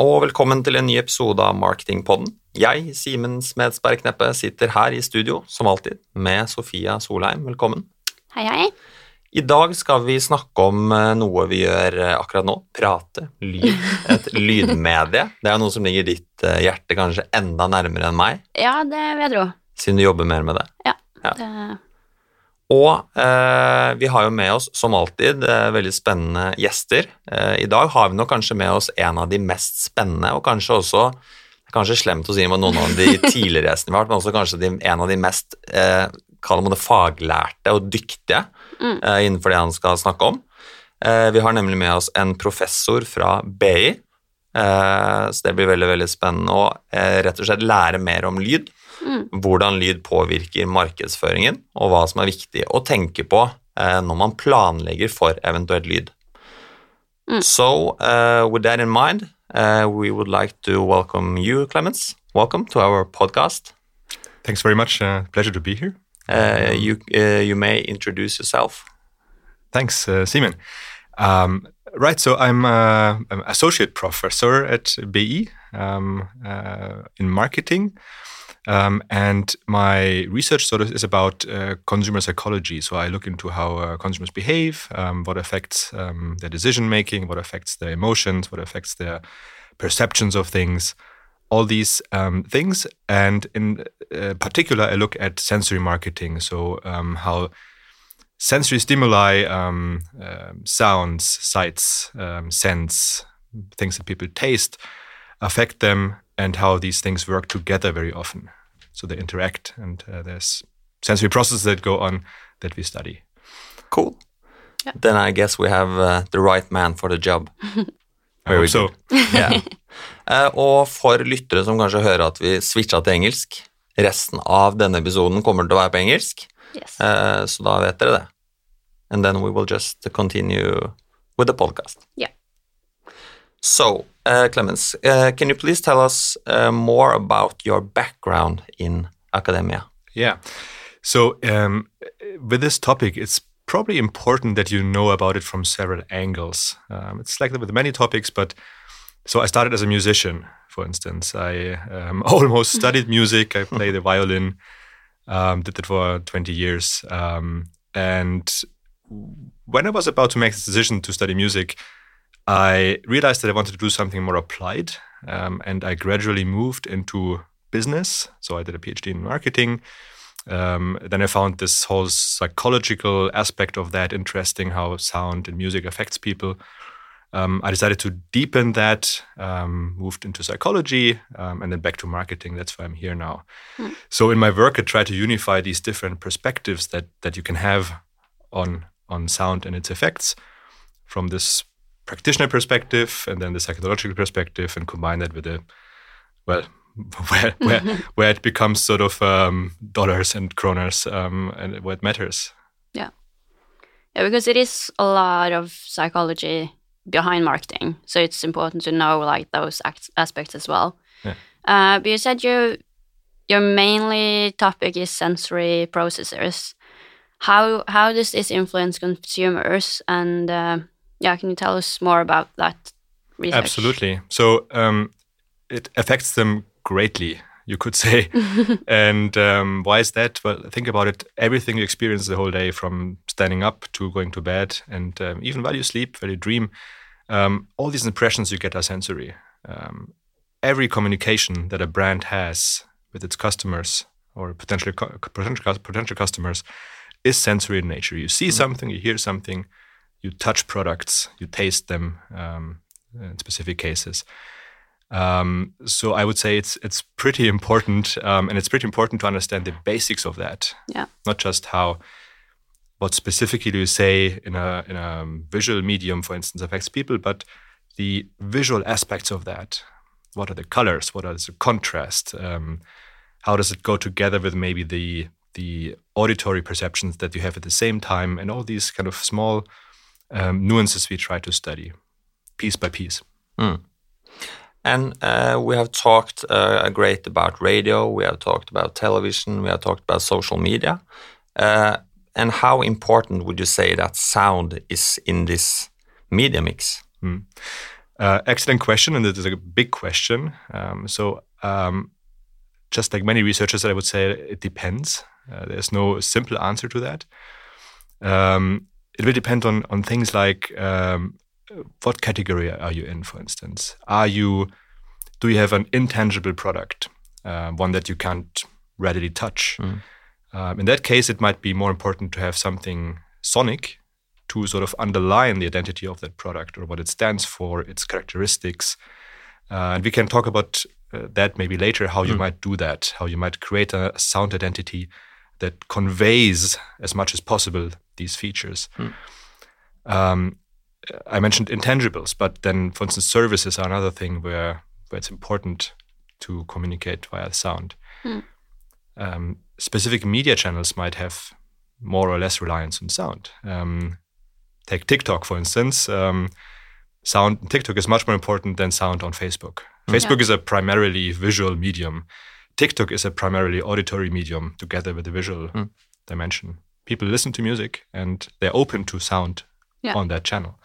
Og velkommen til en ny episode av Marketingpodden. Jeg, Simen Smedsberg Kneppe, sitter her i studio, som alltid, med Sofia Solheim. Velkommen. Hei, hei. I dag skal vi snakke om eh, noe vi gjør eh, akkurat nå. Prate. Lyd. Et lydmedie. Det er noe som ligger ditt eh, hjerte kanskje enda nærmere enn meg, Ja, det vil jeg tro. siden du jobber mer med det. Ja. Ja. Det, Og eh, vi har jo med oss, som alltid, eh, veldig spennende gjester. Eh, I dag har vi nok kanskje med oss en av de mest spennende, og kanskje også kanskje slemt å si om noen av de tidligere gjestene vi har hatt, men også kanskje de, en av de mest eh, kall det faglærte og dyktige Mm. eh, innenfor det han skal snakke om. Eh, vi har nemlig med oss en professor fra BI, eh, så det blir veldig veldig spennende å rett og slett lære mer om lyd mm. hvordan lyd påvirker markedsføringen, og hva som er viktig å tenke på eh, når man planlegger for eventuelt lyd. Mm. So, uh, with that in mind, uh, we would like to welcome you, Clemens. Welcome to our podcast. Thanks very much. Uh, pleasure to be here. Uh, you, uh, you may introduce yourself. Thanks, uh, Simon. Um, right, so I'm uh, an associate professor at BE um, uh, in marketing. Um, and my research sort of is about uh, consumer psychology. So I look into how uh, consumers behave, um, what affects um, their decision making, what affects their emotions, what affects their perceptions of things, all these um, things. And in uh, particular, I look at sensory marketing. So um, how sensory stimuli, um, sounds, sights, scents, things that people taste, affect them, and how these things work together very often. So they interact, and uh, there's sensory processes that go on that we study. Cool. Yeah. Then I guess we have uh, the right man for the job. Very so. yeah. uh, og for lyttere som kanskje hører at vi switcha til engelsk, resten av denne episoden kommer til å være på engelsk, Yes. eh, så da vet dere det. And then we will just continue with the podcast. Yeah. So, uh, Clemens, uh, can you please tell us uh, more about your background in academia? Yeah. So um, with this topic, it's probably important that you know about it from several angles. Um, it's like that with many topics, but so I started as a musician, for instance. I um, almost studied music. I played the violin, um, did that for 20 years. Um, and when I was about to make the decision to study music, I realized that I wanted to do something more applied. Um, and I gradually moved into business. So I did a PhD in marketing. Um, then I found this whole psychological aspect of that interesting, how sound and music affects people. Um, I decided to deepen that, um, moved into psychology, um, and then back to marketing. That's why I'm here now. Hmm. So in my work, I try to unify these different perspectives that that you can have on on sound and its effects from this practitioner perspective and then the psychological perspective, and combine that with a well where where where it becomes sort of um, dollars and kroners um, and it matters. Yeah, yeah, because it is a lot of psychology behind marketing, so it's important to know like those act- aspects as well. Yeah. Uh, but you said you your mainly topic is sensory processors. How how does this influence consumers? And uh, yeah, can you tell us more about that research? Absolutely. So um, it affects them greatly, you could say. and um, why is that? Well, think about it. Everything you experience the whole day, from standing up to going to bed, and um, even while you sleep, while you dream, um, all these impressions you get are sensory. Um, every communication that a brand has with its customers or potential potential, potential customers is sensory in nature. You see something, you hear something, you touch products, you taste them um, in specific cases. Um, so I would say it's it's pretty important, um, and it's pretty important to understand the basics of that. Yeah. Not just how what specifically do you say in a in a visual medium, for instance, affects people, but the visual aspects of that. What are the colors? What is the contrast? Um, how does it go together with maybe the the auditory perceptions that you have at the same time, and all these kind of small um, nuances we try to study piece by piece. And uh, we have talked uh, a great about radio, we have talked about television, we have talked about social media. Uh, and how important would you say that sound is in this media mix? Uh, excellent question, and it is a big question. Um, so, um, just like many researchers, I would say it depends. Uh, there's no simple answer to that. Um, it will depend on on things like um, what category are you in, for instance. Are you do you have an intangible product, uh, one that you can't readily touch? Mm. Um, in that case, it might be more important to have something sonic to sort of underline the identity of that product or what it stands for, its characteristics. Uh, and we can talk about uh, that maybe later, how you Mm. might do that, how you might create a sound identity that conveys as much as possible these features. Mm. Um, I mentioned intangibles, but then, for instance, services are another thing where, where it's important to communicate via sound. Mm. Um, specific media channels might have more or less reliance on sound. Um, take TikTok, for instance. Um, sound TikTok is much more important than sound on Facebook. Mm. Facebook is a primarily visual medium. TikTok is a primarily auditory medium together with the visual Mm. dimension. People listen to music and they're open to sound Yeah. on that channel.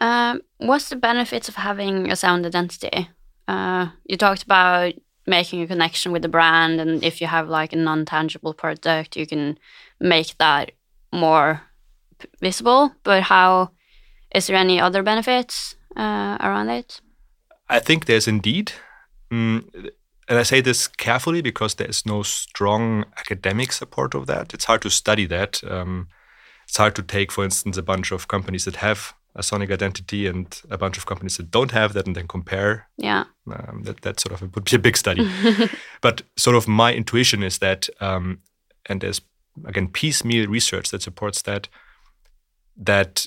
Um, what's the benefits of having a sound identity? Uh, you talked about making a connection with the brand, and if you have like a non-tangible product, you can make that more visible. But how is there any other benefits uh, around it? I think there's indeed, mm, and I say this carefully because there is no strong academic support of that. It's hard to study that. Um, it's hard to take, for instance, a bunch of companies that have a sonic identity and a bunch of companies that don't have that, and then compare. Yeah. Um, that that sort of would be a big study. but sort of my intuition is that, um, and there's again piecemeal research that supports that. That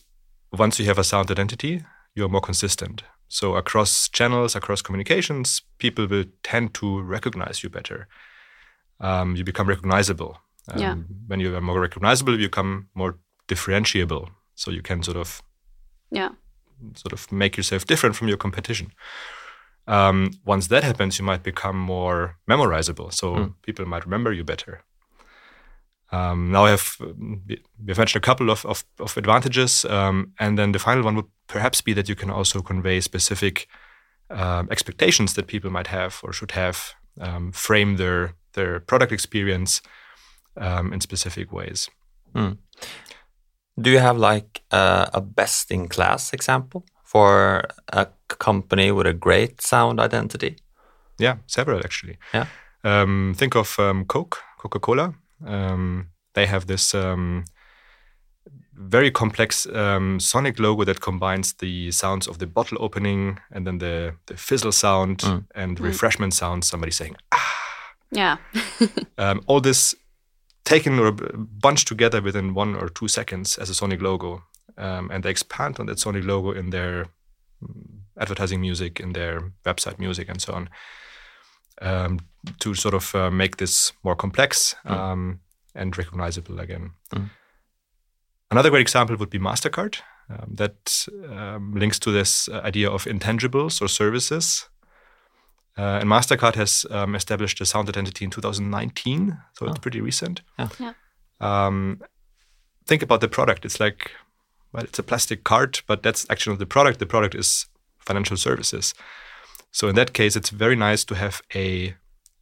once you have a sound identity, you're more consistent. So across channels, across communications, people will tend to recognize you better. Um, you become recognizable. Um, Yeah. When you are more recognizable, you become more differentiable. So you can sort of Yeah. sort of make yourself different from your competition. Um, once that happens, you might become more memorizable. So Mm. people might remember you better. Um, now I have um, we- we've mentioned a couple of, of, of advantages, um, and then the final one would perhaps be that you can also convey specific um, expectations that people might have or should have, um, frame their their product experience um, in specific ways. Do you have like a, a best in class example for a company with a great sound identity? Yeah, several actually. Yeah. Um, think of um, Coke, Coca Cola. Um, they have this um, very complex um, sonic logo that combines the sounds of the bottle opening and then the, the fizzle sound Mm. and Mm. refreshment sound. Somebody saying, ah. Yeah. um, all this taken or bunched together within one or two seconds as a sonic logo. Um, and they expand on that sonic logo in their mm, advertising music, in their website music, and so on, um, to sort of uh, make this more complex Mm. um, and recognizable again. Mm. Another great example would be MasterCard. Um, that um, links to this uh, idea of intangibles or services. Uh, and MasterCard has um, established a sound identity in 2019, so it's Oh. pretty recent. Yeah. Yeah. Um, think about the product. It's like, well, it's a plastic card, but that's actually not the product. The product is financial services. So in that case, it's very nice to have a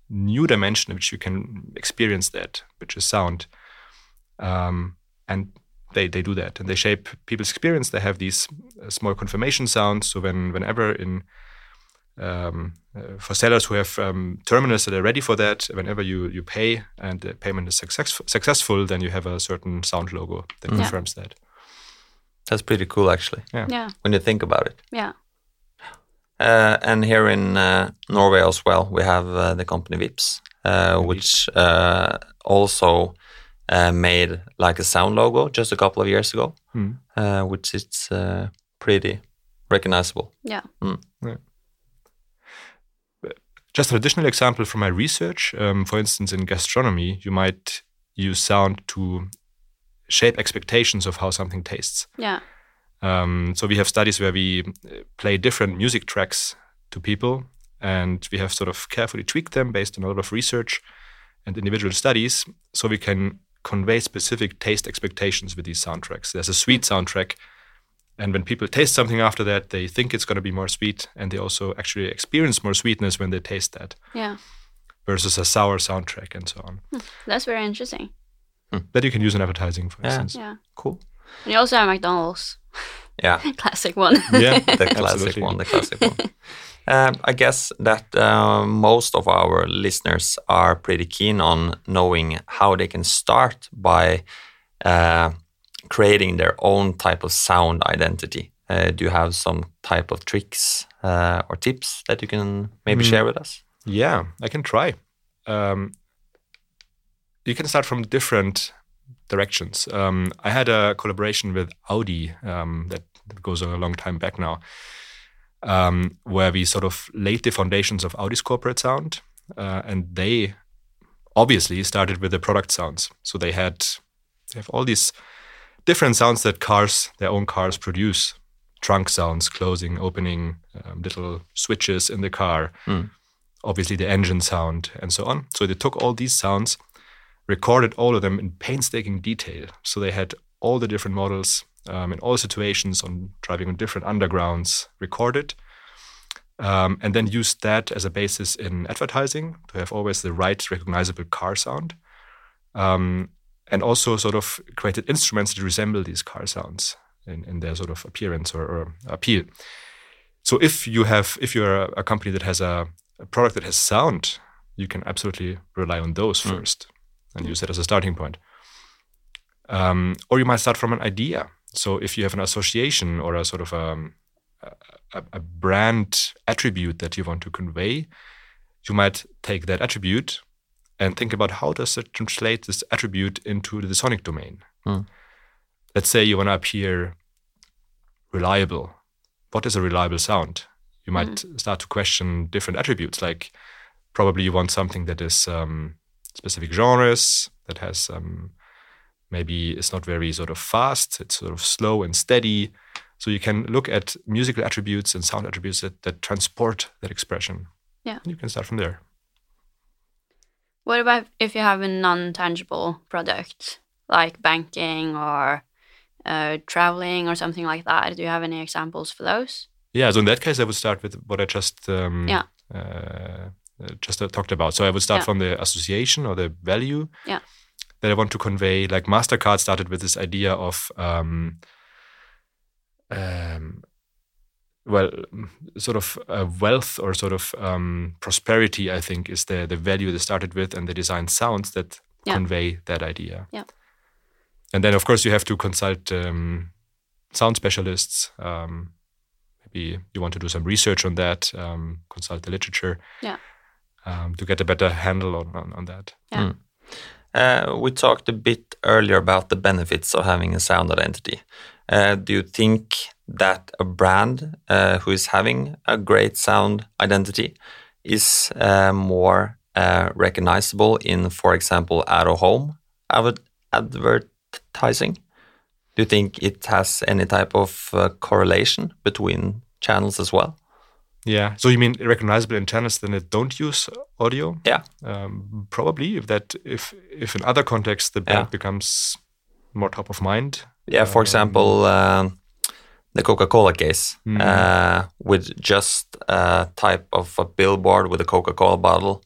new dimension in which you can experience that, which is sound. Um, and they, they do that and they shape people's experience. They have these uh, small confirmation sounds. So when whenever in um, uh, for sellers who have um, terminals that are ready for that, whenever you, you pay and the payment is successful, successful, then you have a certain sound logo that Mm. Yeah. confirms that. That's pretty cool, actually, Yeah. when you think about it. Yeah. Uh, and here in uh, Norway as well, we have uh, the company Vipps, uh, which uh, also uh, made like a sound logo just a couple of years ago, Mm. uh, which is uh, pretty recognizable. Yeah. Just an additional example from my research, um, for instance, in gastronomy, you might use sound to shape expectations of how something tastes. Yeah. Um, so we have studies where we uh, play different music tracks to people, and we have sort of carefully tweaked them based on a lot of research and individual studies, so we can convey specific taste expectations with these soundtracks. There's a sweet soundtrack And when people taste something after that, they think it's going to be more sweet, and they also actually experience more sweetness when they taste that Yeah. versus a sour soundtrack and so on. That's very interesting. That you can use in advertising, for Yeah. instance. Yeah. Cool. And you also have McDonald's. Yeah. Classic one. Yeah, the classic absolutely. one, the classic one. Um, I guess that uh, most of our listeners are pretty keen on knowing how they can start by uh, creating their own type of sound identity. Uh, do you have some type of tricks uh, or tips that you can maybe Mm. share with us? Yeah, I can try. Um, you can start from different directions. Um, I had a collaboration with Audi um, that, that goes a long time back now, um, where we sort of laid the foundations of Audi's corporate sound, uh, and they obviously started with the product sounds. So they had they have all these different sounds that cars, their own cars, produce. Trunk sounds, closing, opening, um, little switches in the car obviously the engine sound and so on. So they took all these sounds, recorded all of them in painstaking detail. So they had all the different models um, in all situations on driving on different undergrounds recorded, um, and then used that as a basis in advertising to have always the right recognizable car sound. Um, and also sort of created instruments that resemble these car sounds in, in their sort of appearance or, or appeal. So if you have if you're a, a company that has a, a product that has sound, you can absolutely rely on those first and use it as a starting point. Um, or you might start from an idea. So if you have an association or a sort of um, a, a, a brand attribute that you want to convey, you might take that attribute and think about how does it translate this attribute into the sonic domain. Mm. Let's say you want to appear reliable. What is a reliable sound? You might start to question different attributes. Like probably you want something that is um, specific genres that has um, maybe it's not very sort of fast. It's sort of slow and steady. So you can look at musical attributes and sound attributes that, that transport that expression. Yeah. You can start from there. What about if you have a non-tangible product like banking or uh, traveling or something like that? Do you have any examples for those? Yeah, so in that case, I would start with what I just um, Yeah. uh, just uh, talked about. So I would start Yeah. from the association or the value Yeah. that I want to convey. Like Mastercard started with this idea of, um, um, well, sort of uh, wealth or sort of um, prosperity. I think is the the value they started with, and they designed sounds that Yeah. convey that idea. Yeah. And then, of course, you have to consult um, sound specialists. Um, maybe you want to do some research on that, um, consult the literature Yeah. Um, to get a better handle on, on, on that. Yeah. Uh, we talked a bit earlier about the benefits of having a sound identity. Uh, do you think that a brand uh, who is having a great sound identity is uh, more uh, recognizable in, for example, out of home adver- advertising? Do you think it has any type of uh, correlation between channels as well? Yeah. So you mean recognizable in channels then that don't use audio? Yeah. Um, probably. If that if if in other contexts the brand Yeah. becomes more top of mind. Yeah, for example, um, the Coca-Cola case Mm. uh, with just a type of a billboard with a Coca-Cola bottle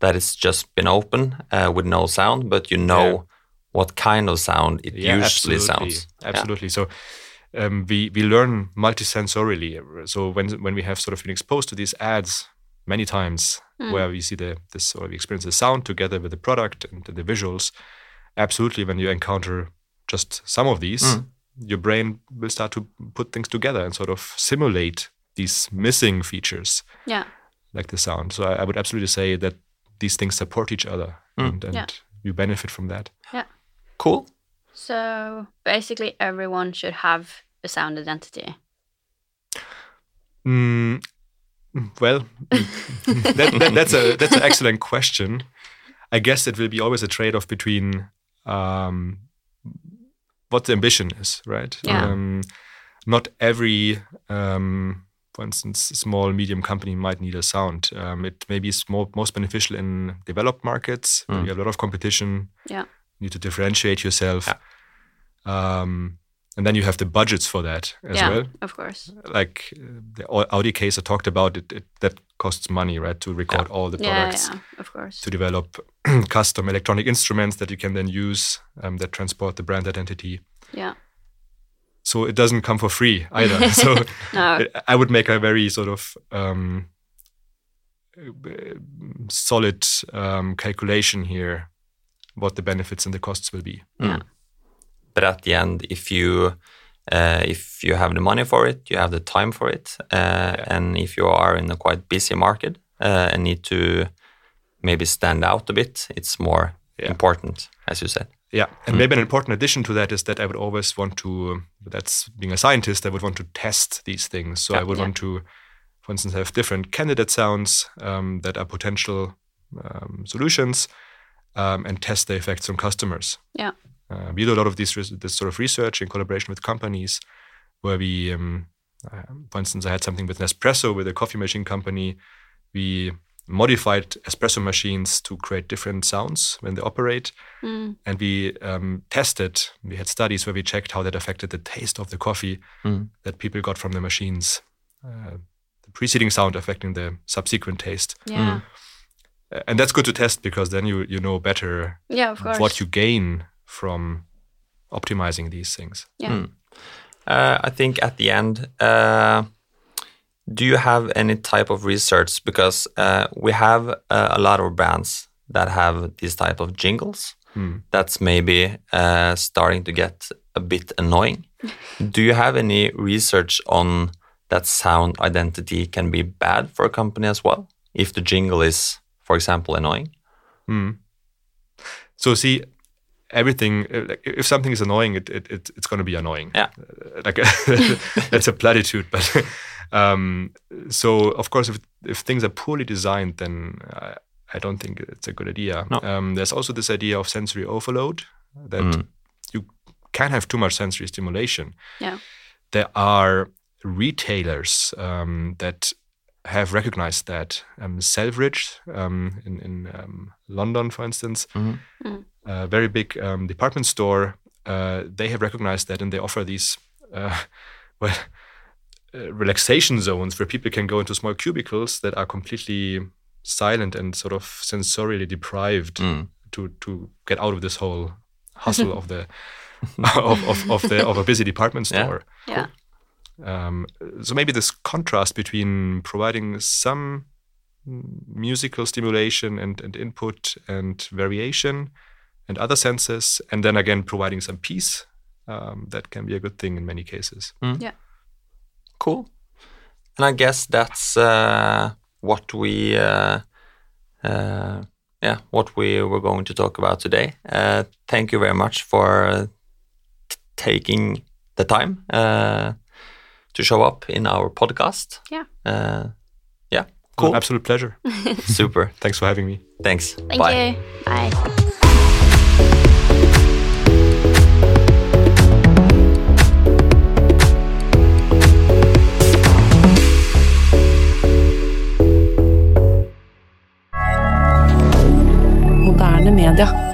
that has just been open uh, with no sound, but you know Yeah. what kind of sound it Yeah, usually absolutely. sounds. Absolutely. So um, we we learn multisensorily. So when when we have sort of been exposed to these ads many times, where we see the this or we experience the sound together with the product and the visuals, absolutely. When you encounter just some of these, Mm. your brain will start to put things together and sort of simulate these missing features Yeah. like the sound. So I, I would absolutely say that these things support each other, and, and Yeah. you benefit from that. Yeah. Cool. So basically, everyone should have a sound identity. Mm, well, that, that, that's a that's an excellent question. I guess it will be always a trade-off between um, what the ambition is, right? Yeah. Um, not every, um, for instance, small medium company might need a sound. Um, it may be small, most beneficial in developed markets. where Mm. You have a lot of competition. Yeah. You need to differentiate yourself. Um, and then you have the budgets for that as yeah, well. of course. Like uh, the Audi case I talked about, it, it that costs money, right, to record all the products, yeah, yeah, of course. to develop custom electronic instruments that you can then use um, that transport the brand identity. Yeah. So it doesn't come for free either. so No. I- I would make a very sort of um, uh, solid um, calculation here, what the benefits and the costs will be. Yeah. But at the end, if you uh, if you have the money for it, you have the time for it, uh, and if you are in a quite busy market uh, and need to maybe stand out a bit, it's more Yeah. important, as you said. Yeah, and maybe an important addition to that is that I would always want to. That's being a scientist. I would want to test these things. So I would Yeah. want to, for instance, have different candidate sounds um, that are potential um, solutions, um, and test the effects on customers. Yeah. Uh, we do a lot of this, res- this sort of research in collaboration with companies, where we, um, uh, for instance, I had something with Nespresso, with a coffee machine company. We modified espresso machines to create different sounds when they operate Mm. and we um, tested we had studies where we checked how that affected the taste of the coffee Mm. that people got from the machines uh, the preceding sound affecting the subsequent taste Yeah. Uh, and that's good to test because then you you know better Yeah, of course. what you gain from optimizing these things yeah. Mm. Uh, I think at the end, uh, do you have any type of research? Because uh, we have uh, a lot of brands that have these type of jingles. Hmm. That's maybe uh, starting to get a bit annoying. do you have any research on that sound identity can be bad for a company as well? If the jingle is, for example, annoying. Hmm. so see everything uh, like, if something is annoying it, it, it it's going to be annoying Yeah. Uh, like that's a platitude but um, so of course if if things are poorly designed then I, I don't think it's a good idea No. um, there's also this idea of sensory overload that Mm. you can have too much sensory stimulation Yeah. there are retailers um, that have recognized that um, Selfridge um, in, in um, London, for instance, Mhm. Mm. a very big um, department store, uh, they have recognized that and they offer these uh, well, uh, relaxation zones where people can go into small cubicles that are completely silent and sort of sensorially deprived Mm. to to get out of this whole hustle of the of, of, of the of a busy department Yeah. store. Yeah. Um, so maybe this contrast between providing some mm, musical stimulation and, and input and variation and other senses, and then again providing some peace, um, that can be a good thing in many cases. Yeah. Cool. And I guess that's uh, what we, uh, uh, yeah, what we were going to talk about today. Uh, thank you very much for t- taking the time uh, to show up in our podcast. Yeah. Uh, yeah. Cool. An absolute pleasure. Super. Thanks for having me. Thanks. Thank Bye. you. Bye. D'accord.